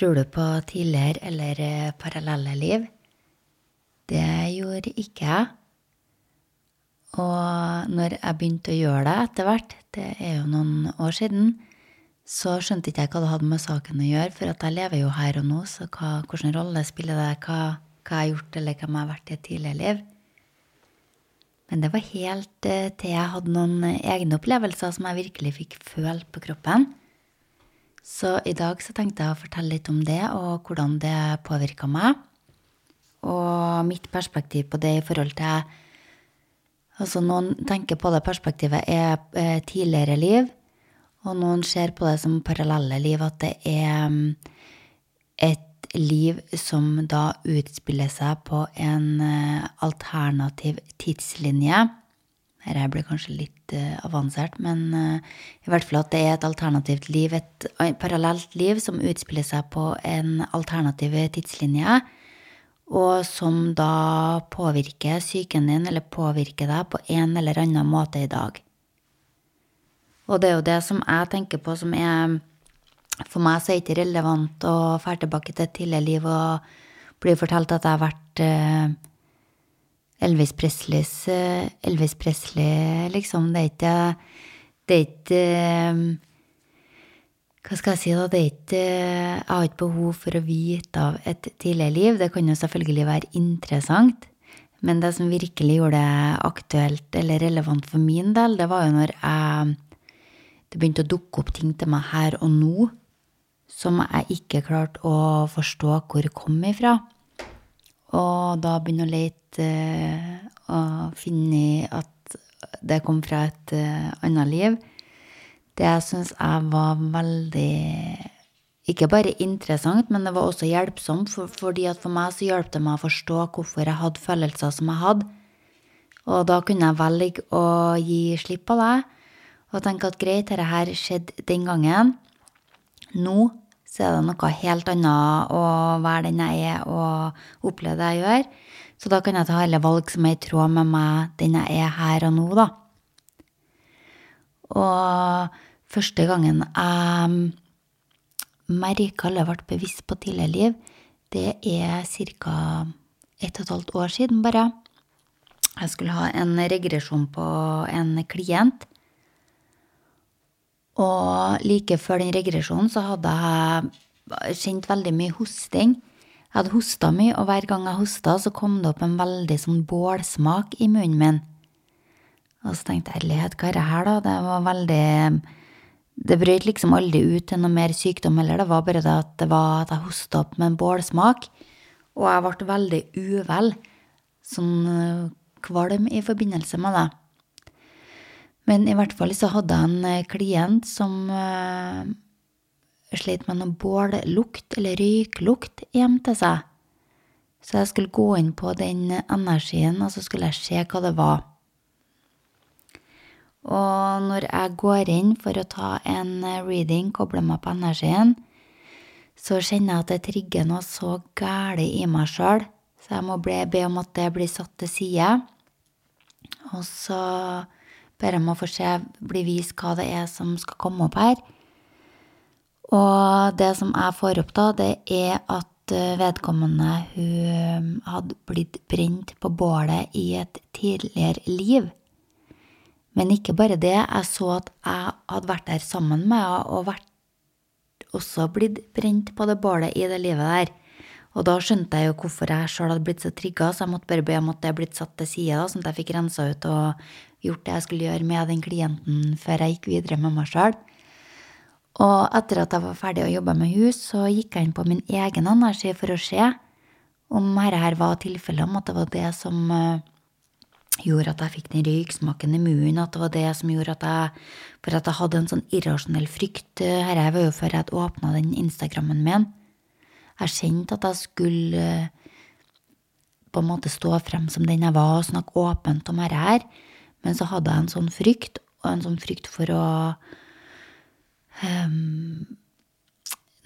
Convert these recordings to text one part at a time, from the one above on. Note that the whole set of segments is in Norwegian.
Tror du på tidligere eller eh, parallelle liv? Det gjorde ikke jeg. Og når jeg begynte å gjøre det etter hvert, det er jo noen år siden, så skjønte ikke jeg hva det hadde med saken å gjøre, for at jeg lever jo her og nå, så hva, hvilken rolle spiller det, hva, hva jeg har gjort, eller hvem jeg har vært i et tidligere liv? Men det var helt eh, til jeg hadde noen egne opplevelser som jeg virkelig fikk følt på kroppen. Så i dag så tenkte jeg å fortelle litt om det, og hvordan det påvirka meg. Og mitt perspektiv på det i forhold til Altså noen tenker på det perspektivet er eh, tidligere liv, og noen ser på det som parallelle liv, at det er mm, et liv som da utspiller seg på en eh, alternativ tidslinje. Dette blir kanskje litt uh, avansert, men uh, i hvert fall at det er et alternativt liv, et parallelt liv som utspiller seg på en alternativ tidslinje, og som da påvirker psyken din, eller påvirker deg på en eller annen måte i dag. Og det er jo det som jeg tenker på som er For meg så er det ikke relevant å dra tilbake til et tidligere liv og bli fortalt at jeg har vært Elvis Presleys Elvis Presley, liksom. Det er ikke Det er ikke Hva skal jeg si, da? Det er ikke Jeg har ikke behov for å vite av et tidligere liv. Det kan jo selvfølgelig være interessant. Men det som virkelig gjorde det aktuelt eller relevant for min del, det var jo når jeg Det begynte å dukke opp ting til meg her og nå som jeg ikke klarte å forstå hvor kom ifra. Og da begynne å lete og finne at det kom fra et annet liv, det syns jeg var veldig ikke bare interessant, men det var også hjelpsomt, for, fordi at for meg så hjalp det meg å forstå hvorfor jeg hadde følelser som jeg hadde. Og da kunne jeg velge å gi slipp på det og tenke at greit, dette her skjedde den gangen. Nå så er det noe helt annet å være den jeg er og oppleve det jeg gjør. Så da kan jeg ta alle valg som er i tråd med meg, den jeg er her og nå, da. Og første gangen jeg merka eller ble bevisst på tidligere liv, det er ca. ett og et halvt år siden, bare. Jeg skulle ha en regresjon på en klient. Og like før den regresjonen så hadde jeg kjent veldig mye hosting. Jeg hadde hosta mye, og hver gang jeg hosta, så kom det opp en veldig sånn bålsmak i munnen min. Og så tenkte jeg herlighet, hva er det her, da? Det var veldig Det brøt liksom aldri ut til noe mer sykdom heller, det var bare det at det var at jeg hosta opp med en bålsmak. Og jeg ble veldig uvel, sånn kvalm i forbindelse med det. Men i hvert fall så hadde jeg en klient som uh, slet med noe bållukt, eller røyklukt, hjem til seg. Så jeg skulle gå inn på den energien, og så skulle jeg se hva det var. Og når jeg går inn for å ta en reading, koble meg på energien, så kjenner jeg at det trigger noe så gæli i meg sjøl, så jeg må be om at det blir satt til side. Og så ber om å få se, bli vist hva det er som skal komme opp her. Og det som jeg får opp da, det er at vedkommende hun hadde blitt brent på bålet i et tidligere liv. Men ikke bare det, jeg så at jeg hadde vært der sammen med henne og vært også blitt brent på det bålet i det livet der. Og da skjønte jeg jo hvorfor jeg sjøl hadde blitt så trigga, så jeg måtte bare be om at det blitt satt til side, sånn at jeg fikk rensa ut og gjort det jeg skulle gjøre med den klienten før jeg gikk videre med meg sjøl. Og etter at jeg var ferdig å jobbe med hus, så gikk jeg inn på min egen energi for å se om dette var tilfellet, om at det var det som gjorde at jeg fikk den røyksmaken i munnen, at det var det som gjorde at jeg For at jeg hadde en sånn irrasjonell frykt. Dette var jo før jeg åpna den Instagrammen min. Jeg kjente at jeg skulle på en måte stå frem som den jeg var, og snakke åpent om dette her. Men så hadde jeg en sånn frykt, og en sånn frykt for å um,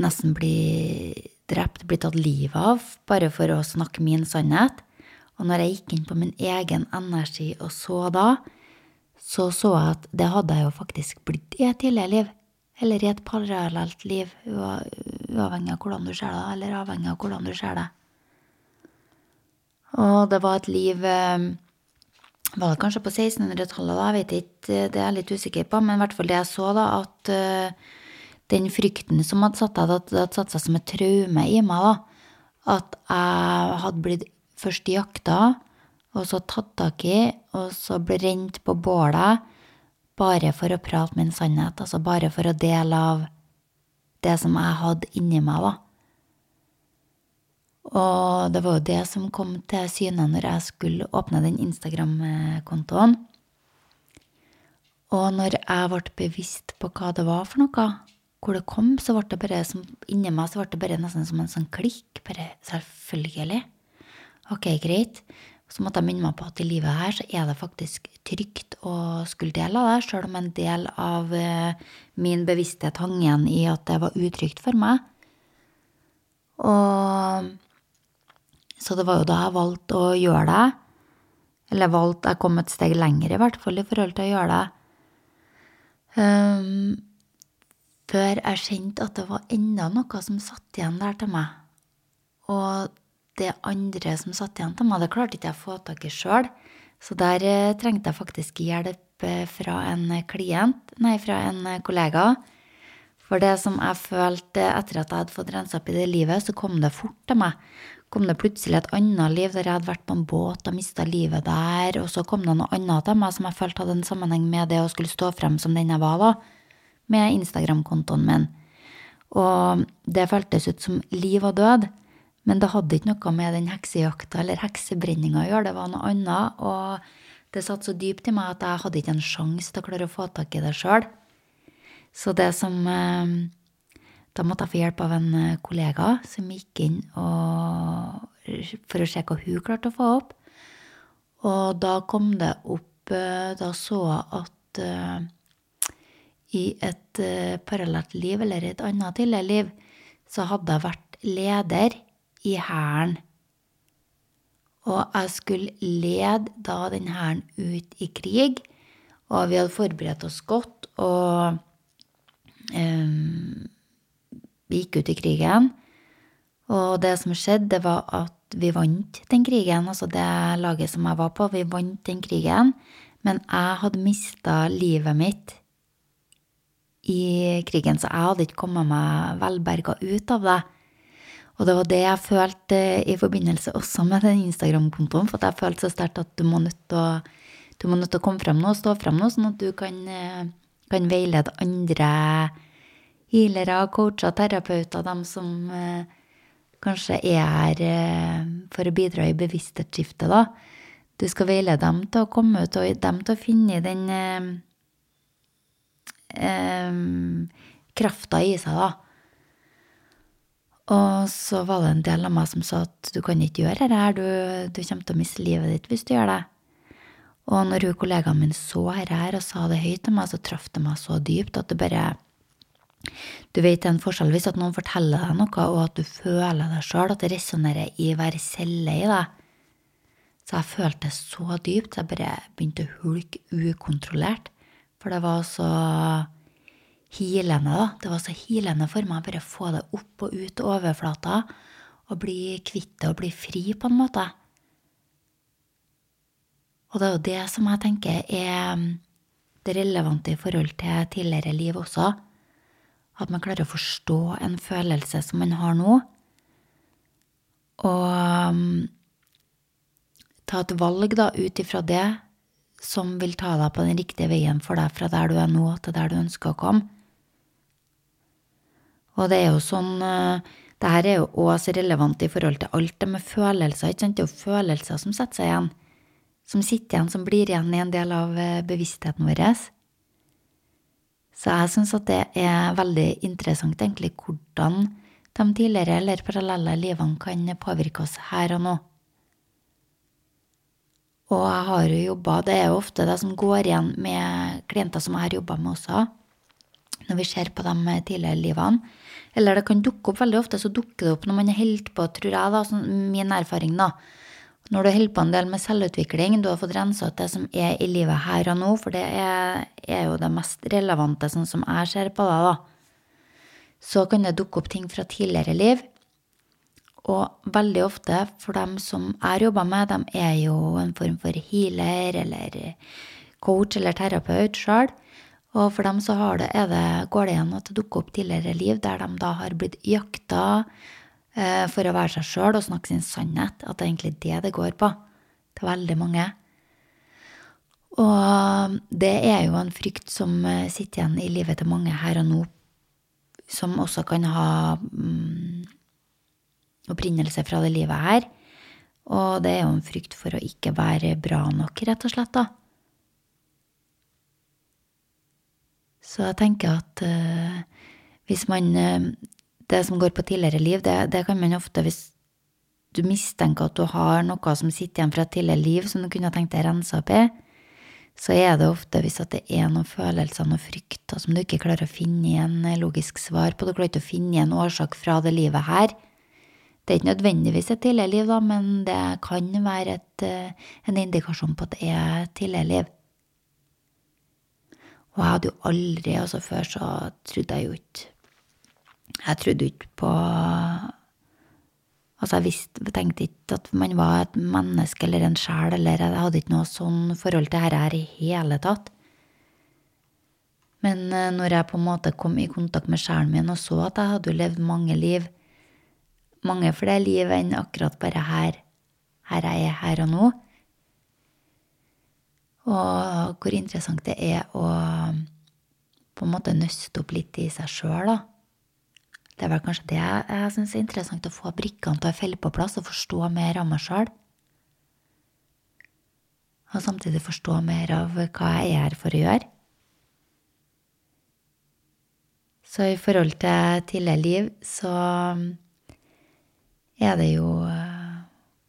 nesten bli drept, bli tatt livet av, bare for å snakke min sannhet. Og når jeg gikk inn på min egen energi og så da, så så jeg at det hadde jeg jo faktisk blitt i et tidligere liv. Eller i et parallelt liv. uavhengig av hvordan du ser det, eller avhengig av hvordan du ser det. Og det var et liv eh, Var det kanskje på 1600-tallet, da? Jeg vet ikke, det er jeg litt usikker på. Men i hvert fall det jeg så, da, at uh, den frykten som hadde satt, hadde, hadde satt seg som et traume i meg, da. At jeg hadde blitt først jakta, og så tatt tak i, og så ble rent på bålet bare for å prate min sannhet, altså bare for å dele av det som jeg hadde inni meg, da. Og det var jo det som kom til syne når jeg skulle åpne den Instagram-kontoen. Og når jeg ble bevisst på hva det var for noe, hvor det kom, så ble det bare som, inni meg så ble det bare nesten som en sånn klikk. Bare selvfølgelig. Ok, greit. Så måtte jeg minne meg på at i livet her så er det faktisk trygt å skulle dele av det, sjøl om en del av eh, min bevissthet hang igjen i at det var utrygt for meg. Og så det var jo da jeg valgte å gjøre det. Eller valgte Jeg kom et steg lenger, i hvert fall, i forhold til å gjøre det. Um, før jeg kjente at det var enda noe som satt igjen der til meg. Og det andre som satt igjen til meg, det klarte ikke jeg å få tak i sjøl. Så der eh, trengte jeg faktisk hjelp eh, fra en klient, nei, fra en kollega. For det som jeg følte etter at jeg hadde fått rensa opp i det livet, så kom det fort til meg kom det plutselig et annet liv der jeg hadde vært på en båt og mista livet der, og så kom det noe annet til meg som jeg følte hadde en sammenheng med det å skulle stå frem som den jeg var, da, med Instagram-kontoen min. Og det føltes ut som liv og død, men det hadde ikke noe med den heksejakta eller heksebrenninga å gjøre, det var noe annet, og det satt så dypt i meg at jeg hadde ikke en sjanse til å klare å få tak i det sjøl. Så det som eh, da måtte jeg få hjelp av en eh, kollega som gikk inn og, for å se hva hun klarte å få opp. Og da kom det opp eh, Da så jeg at uh, i et uh, parallelt liv, eller et annet tidligere liv, så hadde jeg vært leder i Hæren. Og jeg skulle lede da den hæren ut i krig. Og vi hadde forberedt oss godt. Og um, vi gikk ut i krigen. Og det som skjedde, det var at vi vant den krigen, altså det laget som jeg var på. Vi vant den krigen, men jeg hadde mista livet mitt i krigen, så jeg hadde ikke kommet meg velberga ut av det. Og det var det jeg følte i forbindelse også med den Instagram-kontoen, for jeg følte så sterkt at du må nødt til å, du må nødt til å komme frem nå og stå frem nå, sånn at du kan, eh, kan veilede andre healere, coacher, terapeuter, dem som eh, kanskje er her eh, for å bidra i bevissthetsskiftet, da. Du skal veilede dem til å komme ut, og dem til å finne den eh, eh, krafta i seg, da. Og så var det en del av meg som sa at du kan ikke gjøre dette her, du, du kommer til å miste livet ditt hvis du gjør det. Og når hun kollegaen min så dette her og sa det høyt til meg, så traff det meg så dypt at det bare du vet en forskjell hvis at noen forteller deg noe, og at du føler det sjøl, at det resonnerer i hver celle i deg. Så jeg følte det så dypt, så jeg bare begynte å hulke ukontrollert. For det var så hilende, da. Det var så hilende for meg å bare få det opp og ut overflata, og bli kvitt det og bli fri, på en måte. Og det er jo det som jeg tenker er det relevante i forhold til tidligere liv også at man klarer å forstå en følelse som man har nå, og um, ta et valg da ut ifra det som vil ta deg på den riktige veien for deg fra der du er nå til der du ønsker å komme. Og det er jo sånn uh, det her er jo også relevant i forhold til alt det med følelser. ikke sant? Det er jo følelser som setter seg igjen, som sitter igjen, som blir igjen i en del av uh, bevisstheten vår. Så jeg syns at det er veldig interessant, egentlig, hvordan de tidligere eller parallelle livene kan påvirke oss her og nå. Og jeg har jo jobba Det er jo ofte det som går igjen med klienter som jeg har jobba med også, når vi ser på de tidligere livene. Eller det kan dukke opp veldig ofte, så dukker det opp når man er helt på, tror jeg, da, sånn min erfaring, da når du holder på en del med selvutvikling, du har fått rensa ut det som er i livet her og nå, for det er, er, jo det mest relevante, sånn som jeg ser på det, da. så kan det dukke opp ting fra tidligere liv. Og veldig ofte, for dem som jeg jobba med, de er jo en form for healer eller coach eller terapeut sjøl. Og for dem så det, det, går det igjen at det dukker opp tidligere liv der de da har blitt jakta for å være seg sjøl og snakke sin sannhet. At det er egentlig det det går på til veldig mange. Og det er jo en frykt som eh, sitter igjen i livet til mange her og nå, som også kan ha mm, opprinnelse fra det livet her. Og det er jo en frykt for å ikke være bra nok, rett og slett, da. Så jeg tenker at uh, hvis man Det som går på tidligere liv, det, det, kan man ofte hvis du mistenker at du har noe som sitter igjen fra et tidligere liv som du kunne tenkt deg rense opp i, så er det ofte hvis det er noen følelser, noen frykter som du ikke klarer å finne igjen logisk svar på, du klarer ikke å finne igjen årsak fra det livet her. Det er ikke nødvendigvis et tidligere liv, da, men det kan være et, eh, en indikasjon på at det er et tidligere liv. Og jeg hadde jo aldri, altså før så trodde jeg jo ikke Jeg trodde ikke på Altså, jeg visste, tenkte ikke at man var et menneske eller en sjel, eller jeg hadde ikke noe sånn forhold til dette her i hele tatt. Men eh, når jeg på en måte kom i kontakt med sjelen min og så at jeg hadde levd mange liv, mange flere liv enn akkurat bare her, her jeg er her og nå, og hvor interessant det er å på en måte nøste opp litt i seg sjøl, da. Det er vel kanskje det jeg, jeg syns er interessant, å få brikkene til å felle på plass og forstå mer av meg sjøl. Og samtidig forstå mer av hva jeg er her for å gjøre. Så i forhold til tidligere liv, så er det jo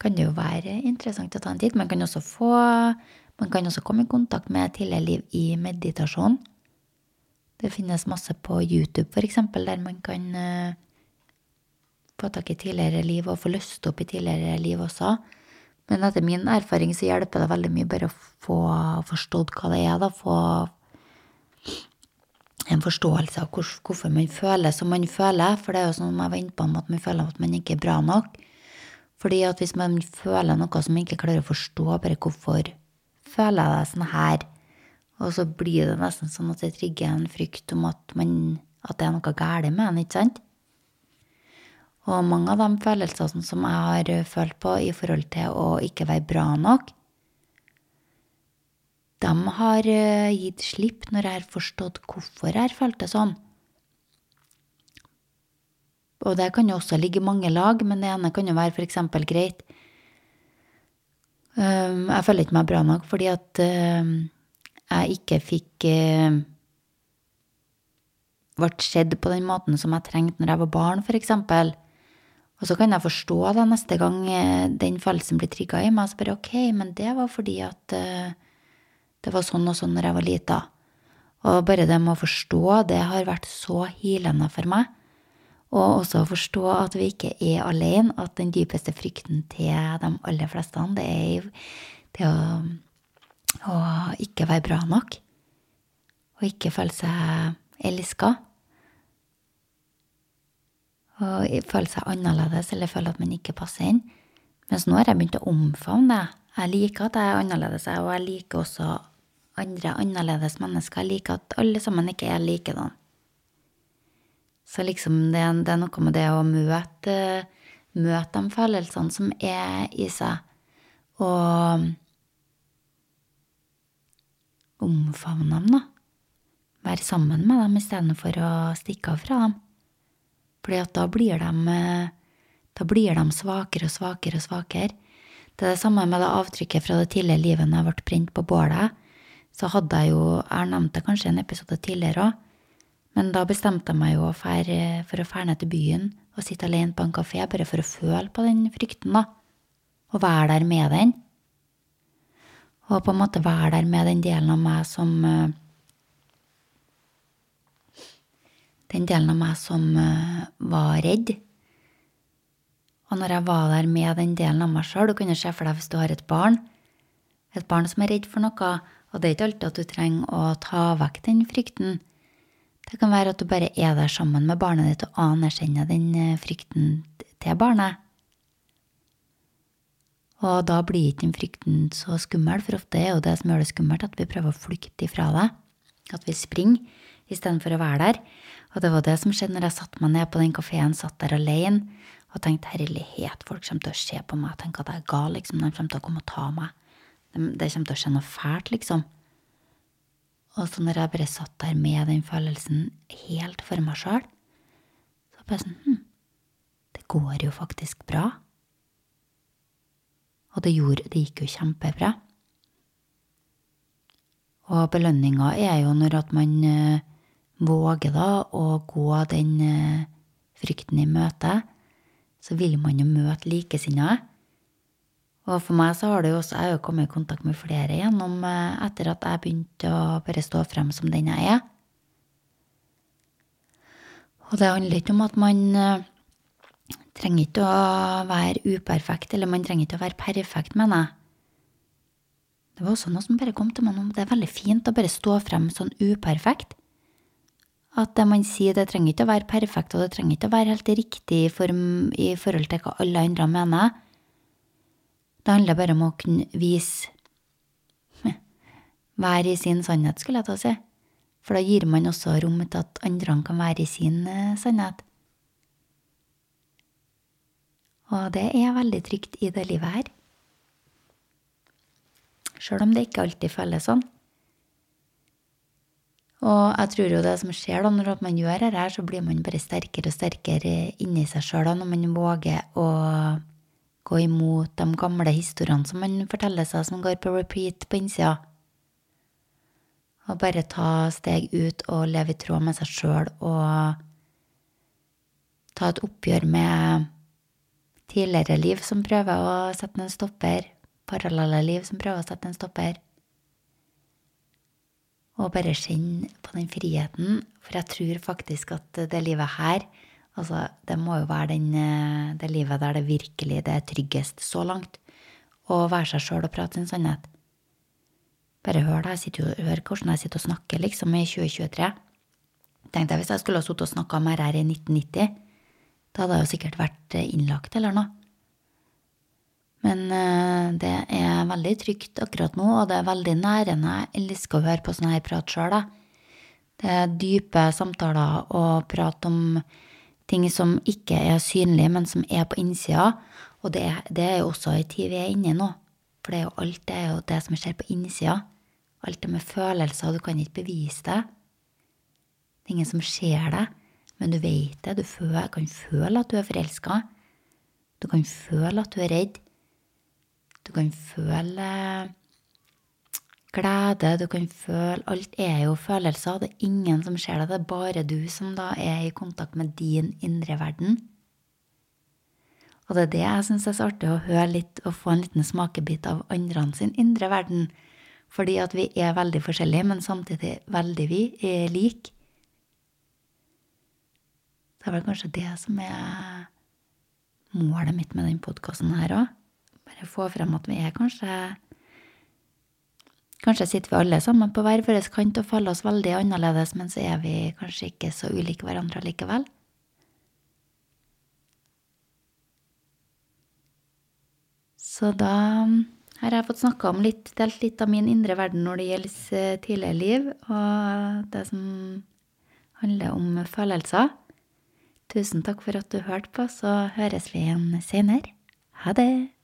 Kan det jo være interessant å ta en titt. Man kan også få man kan også komme i kontakt med tidligere liv i meditasjon. Det finnes masse på YouTube, for eksempel, der man kan uh, få tak i tidligere liv og få løst opp i tidligere liv også. Men etter min erfaring så hjelper det veldig mye bare å få forstått hva det er, da. Få en forståelse av hvorfor man føler som man føler. For det er jo som jeg var inne på, at man føler at man ikke er bra nok. Fordi at hvis man føler noe som man ikke klarer å forstå, bare hvorfor føler jeg det sånn her. Og så blir det nesten sånn at det trigger en frykt om at, man, at det er noe galt med en, ikke sant? Og mange av de følelsene som jeg har følt på i forhold til å ikke være bra nok, de har eh, gitt slipp når jeg har forstått hvorfor jeg har følt det sånn. Og det kan jo også ligge mange lag, men det ene kan jo være eksempel greit. Um, jeg føler ikke meg bra nok fordi at um, jeg ikke fikk eh, ble sett på den måten som jeg trengte når jeg var barn, eksempel. Og så kan jeg forstå det neste gang uh, den følelsen blir trigga i meg. Så bare ok, men det var fordi at uh, det var sånn og sånn når jeg var lita. Og bare det med å forstå, det har vært så hilende for meg. Og også forstå at vi ikke er alene, at den dypeste frykten til de aller fleste det er det å, å ikke være bra nok. Og ikke føle seg elska. Og føle seg annerledes eller føle at man ikke passer inn. Mens nå har jeg begynt å omfavne det. Jeg liker at jeg er annerledes, og jeg liker også andre annerledes mennesker. Jeg liker at alle sammen ikke er likedan. Så liksom det, det, er noe med det å møte, møte de følelsene som er i seg, og omfavne dem, da. Være sammen med dem istedenfor å stikke av fra dem. At da blir de, da blir de svakere og svakere og svakere. Det er det samme med det avtrykket fra det tidligere livet når jeg ble brent på bålet. Så hadde jeg jo, jeg nevnte kanskje en episode tidligere òg, men da bestemte jeg meg jo for, for å dra ned til byen og sitte alene på en kafé bare for å føle på den frykten, da. Og være der med den. Og på en måte være der med den delen av meg som eh, Den delen av meg som eh, var redd. Og når jeg var der med den delen av meg sjøl Du kunne se for deg hvis du har et barn. Et barn som er redd for noe, og det er ikke alltid at du trenger å ta vekk den frykten. Det kan være at du bare er der sammen med barnet ditt og anerkjenner den eh, frykten til barnet. Og da blir ikke den frykten så skummel, for ofte er jo det som gjør det skummelt, at vi prøver å flykte ifra det. At vi springer istedenfor å være der. Og det var det som skjedde når jeg satte meg ned på den kafeen, satt der alene og tenkte herlighet, folk kommer til å se på meg og tenke at jeg er gal, liksom. De kommer til å komme og ta meg. Det kommer til å skje noe fælt, liksom. Og så når jeg bare satt der med den følelsen helt for meg sjøl, så bare sånn Hm, det går jo faktisk bra. Og det, gjorde, det gikk jo kjempebra. Og belønninga er jo når at man uh, våger da å gå den uh, frykten i møte, så vil man jo møte likesinnede. Og for meg så har det jo også, jeg har jo kommet i kontakt med flere gjennom uh, etter at jeg begynte å bare stå frem som den jeg er. Og det handler ikke om at man trenger ikke å være uperfekt, eller man trenger ikke å være perfekt, mener jeg. Det var også noe som bare kom til meg nå. Det er veldig fint å bare stå frem sånn uperfekt. At det man sier, det trenger ikke å være perfekt, og det trenger ikke å være helt riktig i, form, i forhold til hva alle andre mener. Det handler bare om å kunne vise Være i sin sannhet, skulle jeg ta og si. For da gir man også rom til at andre kan være i sin uh, sannhet. Og det er veldig trygt i det livet her. Sjøl om det ikke alltid føles sånn. Og jeg tror jo det som skjer da, når man gjør dette, så blir man bare sterkere og sterkere inni seg sjøl når man våger å gå imot de gamle historiene som man forteller seg, som går på repeat på innsida. Og bare ta steg ut og leve i tråd med seg sjøl og ta et oppgjør med tidligere liv som prøver å sette en stopper, parallelle liv som prøver å sette en stopper. Og bare kjenne på den friheten, for jeg tror faktisk at det livet her, altså det må jo være den, eh, det livet der det virkelig det er tryggest så langt. Å være seg sjøl og prate sin sannhet. Bare hør det, jeg sitter jo, hør hvordan jeg sitter og snakker, liksom, i 2023. Tenk deg hvis jeg skulle ha sittet og snakka mer her i 1990. Da hadde jeg jo sikkert vært eh, innlagt eller noe. Men eh, det er veldig trygt akkurat nå, og det er veldig nærende. Jeg elsker å høre på sånn her prat sjøl, Det er dype samtaler og prat om ting som ikke er synlige, men som er på innsida. Og det, det er jo også ei tid vi er inne i nå. For det er jo alt det, er jo det som skjer på innsida. Alt det med følelser, og du kan ikke bevise det. Det er ingen som ser det. Men du vet det. Du kan føle at du er forelska. Du kan føle at du er redd. Du kan føle glede. Du kan føle Alt er jo følelser. Det er ingen som ser det. Det er bare du som da er i kontakt med din indre verden. Og det er det jeg syns er så artig å høre litt og få en liten smakebit av andre sin indre verden. Fordi at vi er veldig forskjellige, men samtidig veldig vi er like. Det er vel kanskje det som er målet mitt med den podkasten her òg. Bare få frem at vi er kanskje Kanskje sitter vi alle sammen på hver vår kant og faller oss veldig annerledes, men så er vi kanskje ikke så ulike hverandre likevel. Så da har jeg fått snakka om litt, delt litt av min indre verden når det gjelder eh, tidligere liv, og det som handler om følelser. Tusen takk for at du hørte på, så høres vi igjen senere. Ha det!